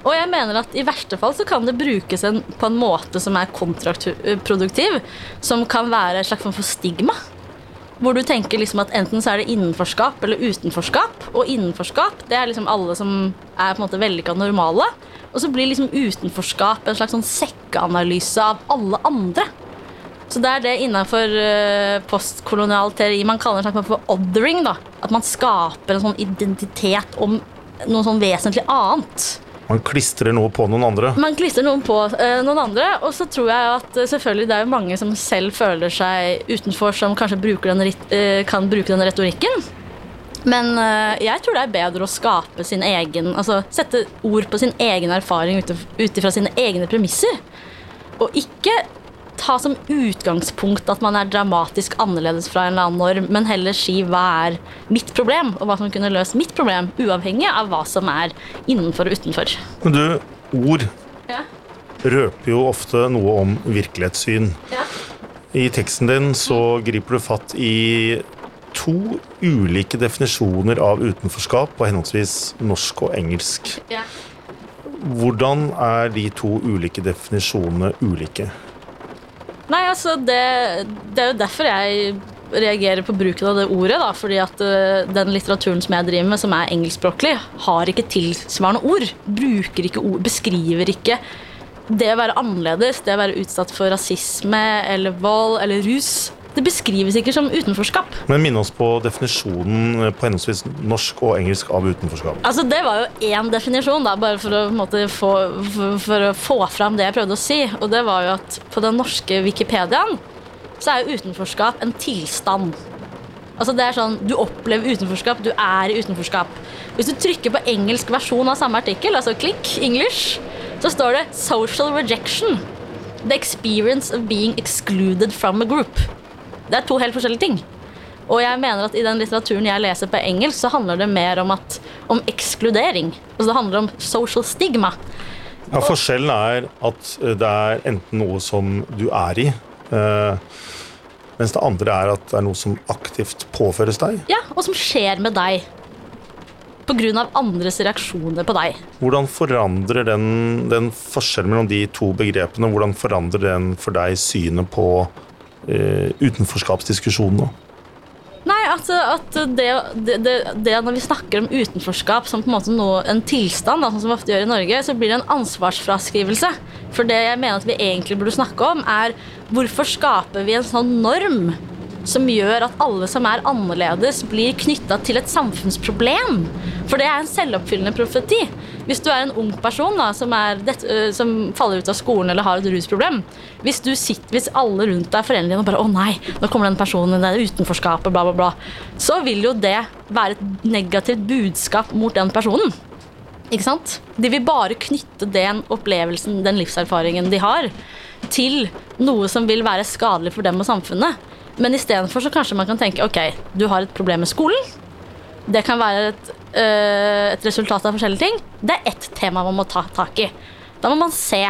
og jeg mener at i verste fall så kan det brukes en, på en måte som er kontraproduktiv, som kan være et slags form for stigma. Hvor du tenker liksom at enten så er det innenforskap eller utenforskap. Og innenforskap det er liksom alle som er på en måte vellykka normale. Og så blir liksom utenforskap en slags sånn sekkeanalyse av alle andre. Så det er det innenfor uh, postkolonial teori man kaller en slags for othering. da. At man skaper en sånn identitet om noe sånn vesentlig annet. Man klistrer noe på noen andre. Man klistrer noen på eh, noen andre, og så tror jeg at eh, selvfølgelig det er jo mange som selv føler seg utenfor, som kanskje den, eh, kan bruke den retorikken. Men eh, jeg tror det er bedre å skape sin egen Altså sette ord på sin egen erfaring ut ifra sine egne premisser. Og ikke ta som utgangspunkt at man er dramatisk annerledes fra en eller annen norm, men heller si hva er mitt problem, og hva som kunne løst mitt problem, uavhengig av hva som er innenfor og utenfor. Men du, ord Ja. røper jo ofte noe om virkelighetssyn. Ja. I teksten din så griper du fatt i to ulike definisjoner av utenforskap på henholdsvis norsk og engelsk. Ja. Hvordan er de to ulike definisjonene ulike? Nei, altså det, det er jo derfor jeg reagerer på bruken av det ordet, da, fordi at uh, den litteraturen som jeg driver med, som er engelskspråklig, har ikke tilsvarende ord. Bruker ikke ord, beskriver ikke det å være annerledes, det å være utsatt for rasisme eller vold eller rus. Det beskrives ikke som utenforskap. Men minn oss på definisjonen på henholdsvis norsk og engelsk av utenforskap. Altså, Det var jo én definisjon, da, bare for å, måte, få, for, for å få fram det jeg prøvde å si. Og det var jo at på den norske Wikipediaen så er jo utenforskap en tilstand. Altså det er sånn, Du opplever utenforskap, du er i utenforskap. Hvis du trykker på engelsk versjon av samme artikkel, altså klikk English, så står det 'social rejection'. The experience of being excluded from a group. Det er to helt forskjellige ting. Og jeg mener at i den litteraturen jeg leser på engelsk, så handler det mer om, at, om ekskludering. Altså det handler om social stigma. Ja, Forskjellen er at eh, det er enten noe som du er i, eh, mens det andre er at det er noe som aktivt påføres deg. Ja, Og som skjer med deg. Pga. andres reaksjoner på deg. Hvordan forandrer den, den forskjellen mellom de to begrepene hvordan forandrer den for deg synet på utenforskapsdiskusjonen nå? Nei, at, at det, det, det, det Når vi snakker om utenforskap som på en måte noe, en tilstand, da, sånn som vi ofte gjør i Norge, så blir det en ansvarsfraskrivelse. For det jeg mener at vi egentlig burde snakke om, er hvorfor skaper vi en sånn norm som gjør at alle som er annerledes, blir knytta til et samfunnsproblem. For det er en selvoppfyllende profeti. Hvis du er en ung person da, som, det, som, faller ut av skolen eller har et rusproblem Hvis, sitter, hvis alle rundt deg er foreldrene dine bare 'Å nei, nå kommer den personen, det er utenforskapet', bla, bla, bla, så vil jo det være et negativt budskap mot den personen. Ikke sant? De vil bare knytte den opplevelsen, den livserfaringen de har, til noe som vil være skadelig for dem og samfunnet. Men istedenfor så kanskje man kan tenke ok, du har et problem med skolen. Det kan være et, øh, et resultat av forskjellige ting. Det er ett tema man må ta tak i. Da må man se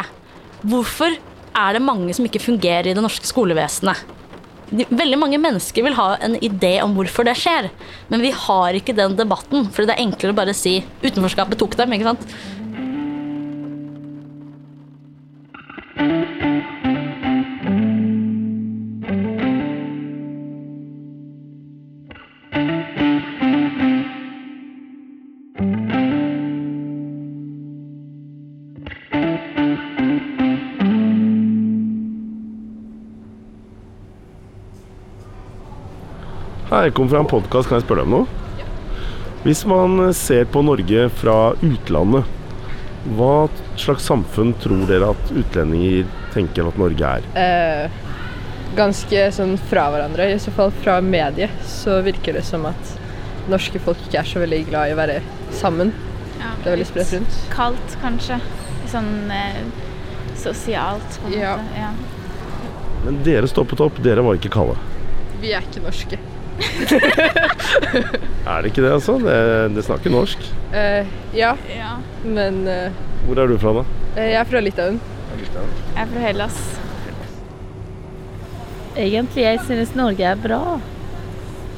hvorfor er det mange som ikke fungerer i det norske skolevesenet. Veldig mange mennesker vil ha en idé om hvorfor det skjer, men vi har ikke den debatten. For det er enklere å bare si utenforskapet tok dem. ikke sant? Hei, jeg kom fra en podkast. Kan jeg spørre deg om noe? Hvis man ser på Norge fra utlandet, hva slags samfunn tror dere at utlendinger tenker at Norge er? Eh, ganske sånn fra hverandre. I så fall fra mediet så virker det som at norske folk ikke er så veldig glad i å være sammen. Ja, det er veldig spredt rundt. Kaldt, kanskje. Sånn eh, sosialt, på en Ja. måte. Ja. Men dere står på topp, dere var ikke kalde. Vi er ikke norske. Er det ikke det, altså? Det, det snakker norsk. Uh, ja, ja. men uh, Hvor er du fra, da? jeg er fra Litauen. Jeg er fra Hellas. Egentlig jeg synes Norge er bra.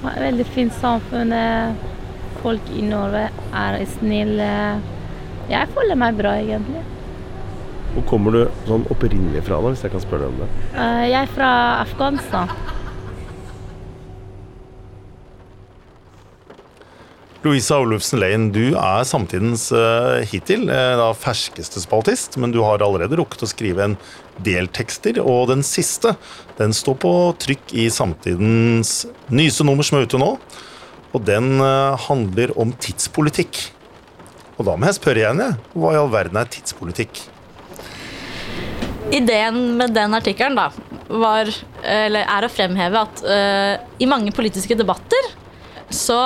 Det er veldig fint samfunn. eh, Folk i Norge er snille. Jeg føler meg bra, egentlig. Hvor kommer du sånn opprinnelig fra, da, hvis jeg kan spørre deg om det? Uh, Jeg er fra Afghanistan. Louisa Olufsen Lein, du er samtidens uh, hittil uh, ferskeste spaltist, men du har allerede rukket å skrive en del tekster, og den siste den står på trykk i samtidens nyeste nummer som er ute nå. Og den uh, handler om tidspolitikk. Og da må jeg spørre igjen, jeg. Hva i all verden er tidspolitikk? Ideen med den artikkelen da, er å fremheve at i mange politiske debatter så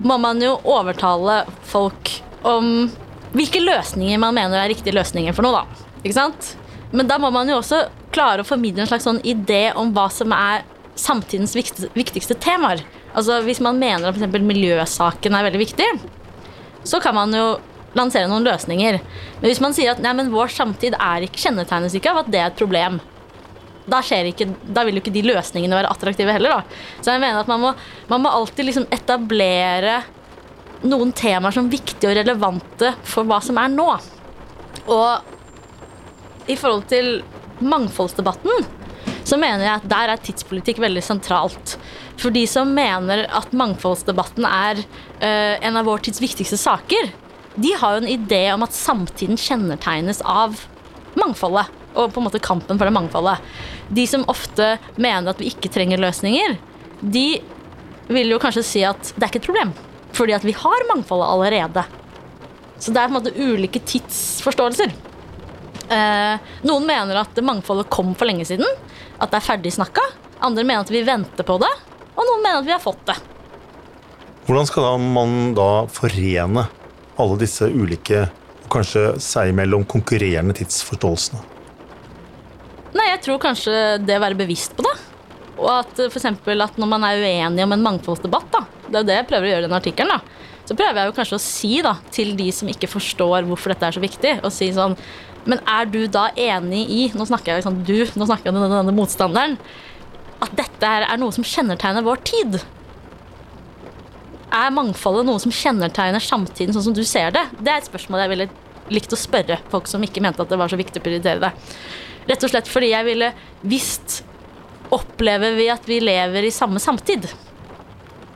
må man jo overtale folk om hvilke løsninger man mener er riktige løsninger for noe. da. Ikke sant? Men da må man jo også klare å formidle en slags sånn idé om hva som er samtidens viktigste, temaer. Altså Hvis man mener at f.eks. miljøsaken er veldig viktig, så kan man jo lansere noen løsninger. Men hvis man sier at nei, men vår samtid er ikke, kjennetegnes ikke av at det er et problem, da, ikke, da vil jo ikke de løsningene være attraktive heller. Da. Så jeg mener at man må, man må alltid liksom etablere noen temaer som viktige og relevante for hva som er nå. Og i forhold til mangfoldsdebatten så mener jeg at der er tidspolitikk veldig sentralt. For de som mener at mangfoldsdebatten er uh, en av vår tids viktigste saker, de har jo en idé om at samtiden kjennetegnes av mangfoldet. Og på en måte kampen for det mangfoldet. De som ofte mener at vi ikke trenger løsninger, de vil jo kanskje si at det er ikke et problem. Fordi at vi har mangfoldet allerede. Så det er på en måte ulike tidsforståelser. Eh, noen mener at mangfoldet kom for lenge siden. At det er ferdig snakka. Andre mener at vi venter på det. Og noen mener at vi har fått det. Hvordan skal da man da forene alle disse ulike, og kanskje seg imellom konkurrerende tidsforståelsene? Nei, jeg tror kanskje det å være bevisst på det. Og at for eksempel at når man er uenig om en mangfoldsdebatt, da, det er jo det jeg prøver å gjøre i den artikkelen, da, så prøver jeg jo kanskje å si da, til de som ikke forstår hvorfor dette er så viktig, og si sånn Men er du da enig i Nå snakker jeg sånn du, nå snakker jeg om denne motstanderen. At dette her er noe som kjennetegner vår tid. Er mangfoldet noe som kjennetegner samtiden sånn som du ser det? Det er et spørsmål jeg ville likt å spørre folk som ikke mente at det var så viktig å prioritere det. Rett og slett fordi jeg ville visst Opplever vi at vi lever i samme samtid?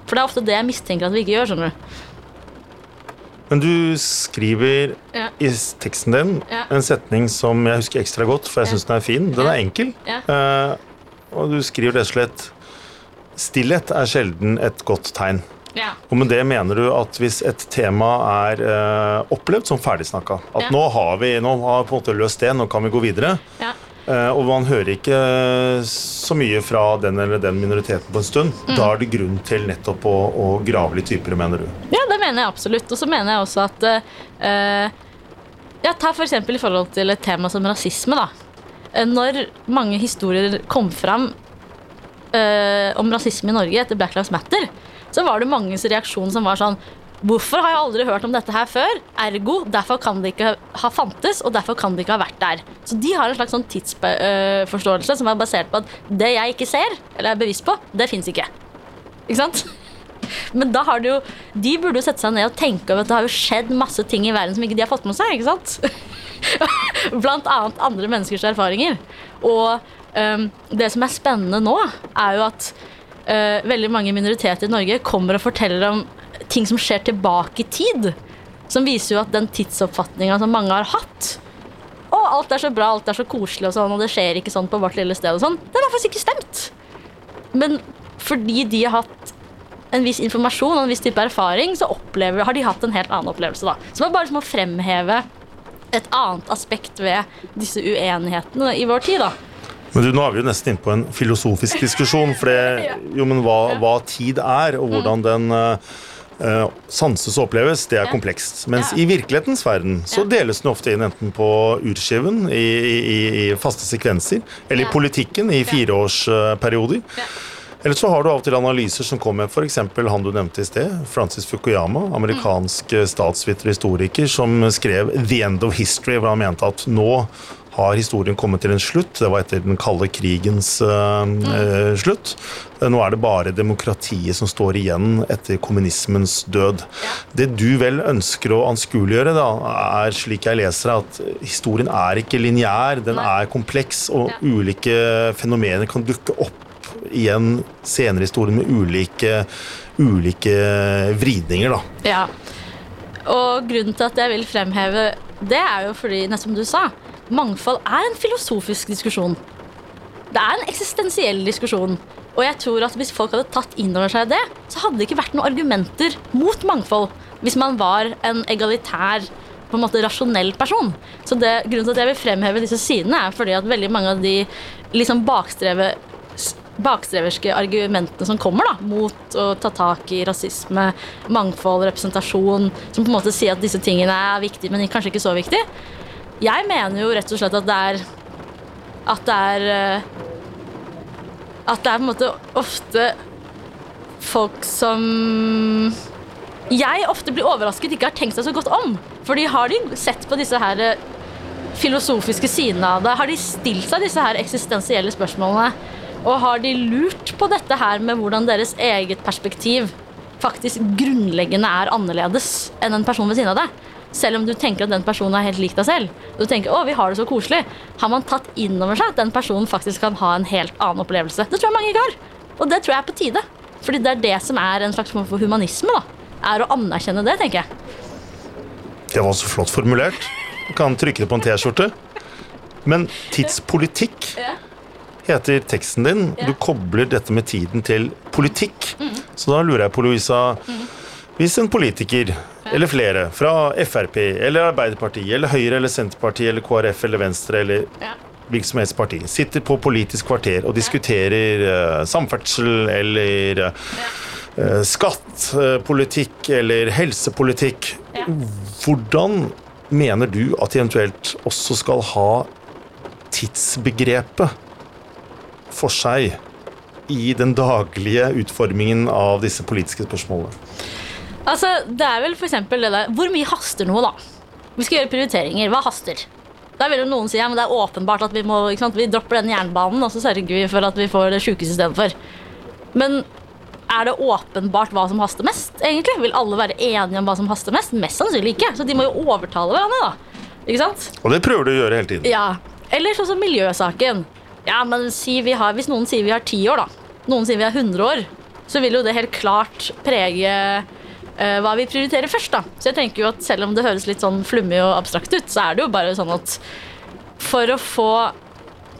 For det er ofte det jeg mistenker at vi ikke gjør. skjønner du. Men du skriver Ja. i teksten din Ja. en setning som jeg husker ekstra godt, for jeg syns den er fin. Den er enkel. Eh, og du skriver rett og slett Stillhet er sjelden et godt tegn. Ja. Og med det mener du at hvis et tema er eh, opplevd som ferdigsnakka, at Ja. nå har vi nå har på en måte løst det, nå kan vi gå videre, Ja. Eh, og man hører ikke så mye fra den eller den minoriteten på en stund, Mm. da er det grunn til nettopp å, å grave litt dypere, mener du? Ja, det mener jeg absolutt. Og så mener jeg også at eh, ja, Ta f.eks. i forhold til et tema som rasisme. da. Eh, Når mange historier kom fram eh, om rasisme i Norge etter Black Lives Matter, så var det manges reaksjon som var sånn Hvorfor har jeg aldri hørt om dette her før? Ergo, derfor kan det ikke ha fantes, og derfor kan det ikke ha vært der. Så de har en slags sånn tidsforståelse som er basert på at det jeg ikke ser, eller er bevisst på, det fins ikke. Ikke sant? Men da har de jo, de burde jo sette seg ned og tenke over at det har jo skjedd masse ting i verden som ikke de har fått med seg. ikke sant? Blant annet andre menneskers erfaringer. Og um, det som er spennende nå, er jo at uh, veldig mange minoriteter i Norge kommer og forteller om ting som skjer tilbake i tid. Som viser jo at den tidsoppfatninga som mange har hatt Å, alt er så bra, alt er så koselig og sånn, og det skjer ikke sånn på vårt lille sted og sånn, den har faktisk ikke stemt. Men fordi de har hatt en viss informasjon og en viss type erfaring, så opplever, har de hatt en helt annen opplevelse. da. Så det var bare som å fremheve et annet aspekt ved disse uenighetene i vår tid. da. Men du, Nå er vi jo nesten inne på en filosofisk diskusjon. For det, jo, men hva, hva tid er, og hvordan den eh, eh, sanses og oppleves, det er komplekst. Mens i virkelighetens verden så deles den ofte inn enten på urskiven i, i, i faste sekvenser, eller i politikken i fireårsperioder. Eller så har du av og til analyser som kommer med f.eks. han du nevnte i sted, Francis Fukuyama, amerikansk eh, statsviter og historiker, som skrev 'The End of History', hvor han mente at nå har historien kommet til en slutt. Det var etter den kalde krigens uh, slutt. Eh, Nå er det bare demokratiet som står igjen etter kommunismens død. Det du vel ønsker å anskueliggjøre, da, er slik jeg leser at historien er ikke lineær, den er kompleks, og ulike fenomener kan dukke opp igjen senere i historien med ulike, ulike vridninger, da. Ja. Og grunnen til at jeg vil fremheve det, er jo fordi, nettopp som du sa, mangfold er en filosofisk diskusjon. Det er en eksistensiell diskusjon. Og jeg tror at hvis folk hadde tatt inn over seg det, så hadde det ikke vært noen argumenter mot mangfold. Hvis man var en egalitær, på en måte rasjonell person. Så det, grunnen til at jeg vil fremheve disse sidene, er fordi at veldig mange av de liksom bakstreve bakstreverske argumentene som kommer da, mot å ta tak i rasisme, mangfold, representasjon, som på en måte sier at disse tingene er viktige, men kanskje ikke så viktige. Jeg mener jo rett og slett at det er At det er eh, At det er på en måte ofte folk som jeg ofte blir overrasket ikke har tenkt seg så godt om. Fordi har de sett på disse her eh, filosofiske sidene av det? Har de stilt seg disse her eksistensielle spørsmålene? Og har de lurt på dette her med hvordan deres eget perspektiv faktisk grunnleggende er annerledes enn en person ved siden av deg? Selv om du tenker at den personen er helt lik deg selv. Du tenker å, vi har det så koselig. Har man tatt inn over seg at den personen faktisk kan ha en helt annen opplevelse? Det tror jeg mange ikke har. Og det tror jeg er på tide. Fordi det er det som er en slags form for humanisme. da. Er å anerkjenne det, tenker jeg. Det var så flott formulert. Du kan trykke det på en T-skjorte. Men tidspolitikk heter teksten din. Du kobler dette med tiden til politikk. Så da lurer jeg på, Louisa Hvis en politiker, eller flere, fra Frp eller Arbeiderpartiet eller Høyre eller Senterpartiet eller KrF eller Venstre eller hvilket som helst parti sitter på Politisk kvarter og diskuterer uh, samferdsel eller uh, skatt, uh, politikk eller helsepolitikk, hvordan mener du at de eventuelt også skal ha tidsbegrepet for seg i den daglige utformingen av disse politiske spørsmålene? Altså, det er vel for eksempel det der Hvor mye haster noe, da? Vi skal gjøre prioriteringer. Hva haster? Da vil jo noen si ja, men det er åpenbart at vi må sant? Vi dropper den jernbanen, og så sørger vi for at vi får det sjukehuset istedenfor. Men er det åpenbart hva som haster mest, egentlig? Vil alle være enige om hva som haster mest? Mest sannsynlig ikke. Så de må jo overtale hverandre, da. Ikke sant? Og det prøver du å gjøre hele tiden. Ja. Eller sånn som miljøsaken. Ja, men si vi har, Hvis noen sier vi har ti år, da. Noen sier vi har 100 år. Så vil jo det helt klart prege hva vi prioriterer først. da. Så jeg tenker jo at Selv om det høres litt sånn flummig og abstrakt ut, så er det jo bare sånn at for å få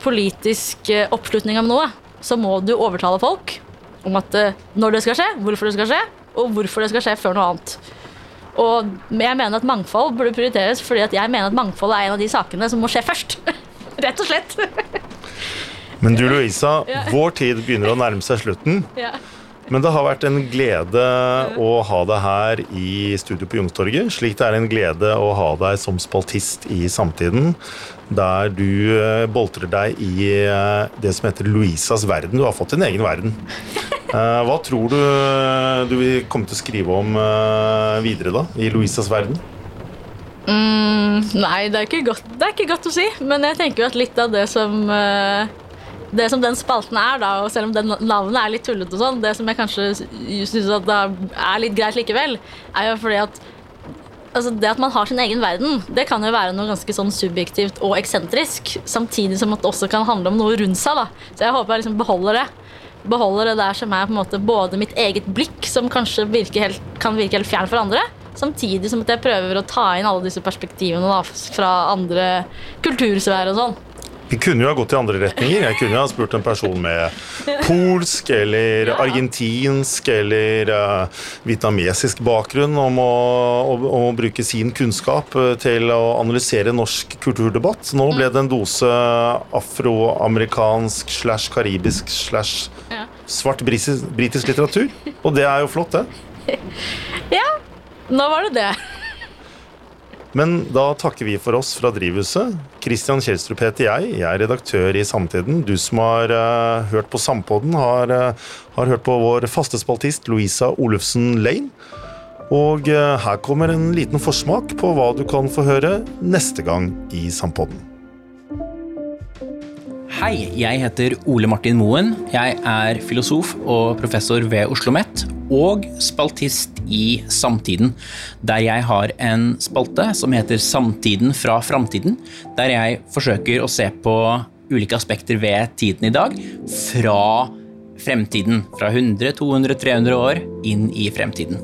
politisk eh, oppslutning om noe, så må du overtale folk om at eh, når det skal skje, hvorfor det skal skje, og hvorfor det skal skje før noe annet. Og jeg mener at mangfold burde prioriteres fordi at jeg mener at mangfold er en av de sakene som må skje først. Rett og slett. Men du Louisa, vår tid begynner å nærme seg slutten. Ja. Men det har vært en glede å ha deg her i studio på Youngstorget. Slik det er en glede å ha deg som spaltist i Samtiden. Der du eh, boltrer deg i eh, det som heter Louisas verden. Du har fått din egen verden. Eh, Hva tror du du vil komme til å skrive om videre da, i Louisas verden? Mm, nei, det er, ikke godt, det er ikke godt å si. Men jeg tenker jo at litt av det som Det som den spalten er, da, og selv om den navnet er litt tullete, og sånn, det som jeg kanskje syns er litt greit likevel, er jo fordi at altså Det at man har sin egen verden, det kan jo være noe ganske sånn subjektivt og eksentrisk. Samtidig som at det også kan handle om noe rundt seg. da. Så jeg håper jeg liksom beholder det. Beholder det der som er på en måte både mitt eget blikk, som kanskje helt, kan virke helt fjern for andre, samtidig som at jeg prøver å ta inn alle disse perspektivene da, fra andre kultursfærer og sånn. Vi kunne jo ha gått i andre retninger. Jeg kunne jo ha spurt en person med polsk eller argentinsk eller uh, vietnamesisk bakgrunn om å, om å bruke sin kunnskap eh, til å analysere norsk kulturdebatt. Nå ble det en dose afroamerikansk slash karibisk slash svart britisk litteratur. Og det er jo flott, det. Ja, nå var det det. Men da takker vi for oss fra Drivhuset. Kristian Kjelstrup heter jeg. Jeg er redaktør i Samtiden. Du som har uh, hørt på Sampodden, har, uh, har hørt på vår faste spaltist Louisa Olufsen Lane. Og uh, her kommer en liten forsmak på hva du kan få høre neste gang i Sampodden. Hei, jeg heter Ole Martin Moen. Jeg er filosof og professor ved Oslo OsloMet og spaltist i Samtiden, der jeg har en spalte som heter Samtiden fra framtiden, der jeg forsøker å se på ulike aspekter ved tiden i dag fra fremtiden. Fra 100, 200, 300 år inn i fremtiden.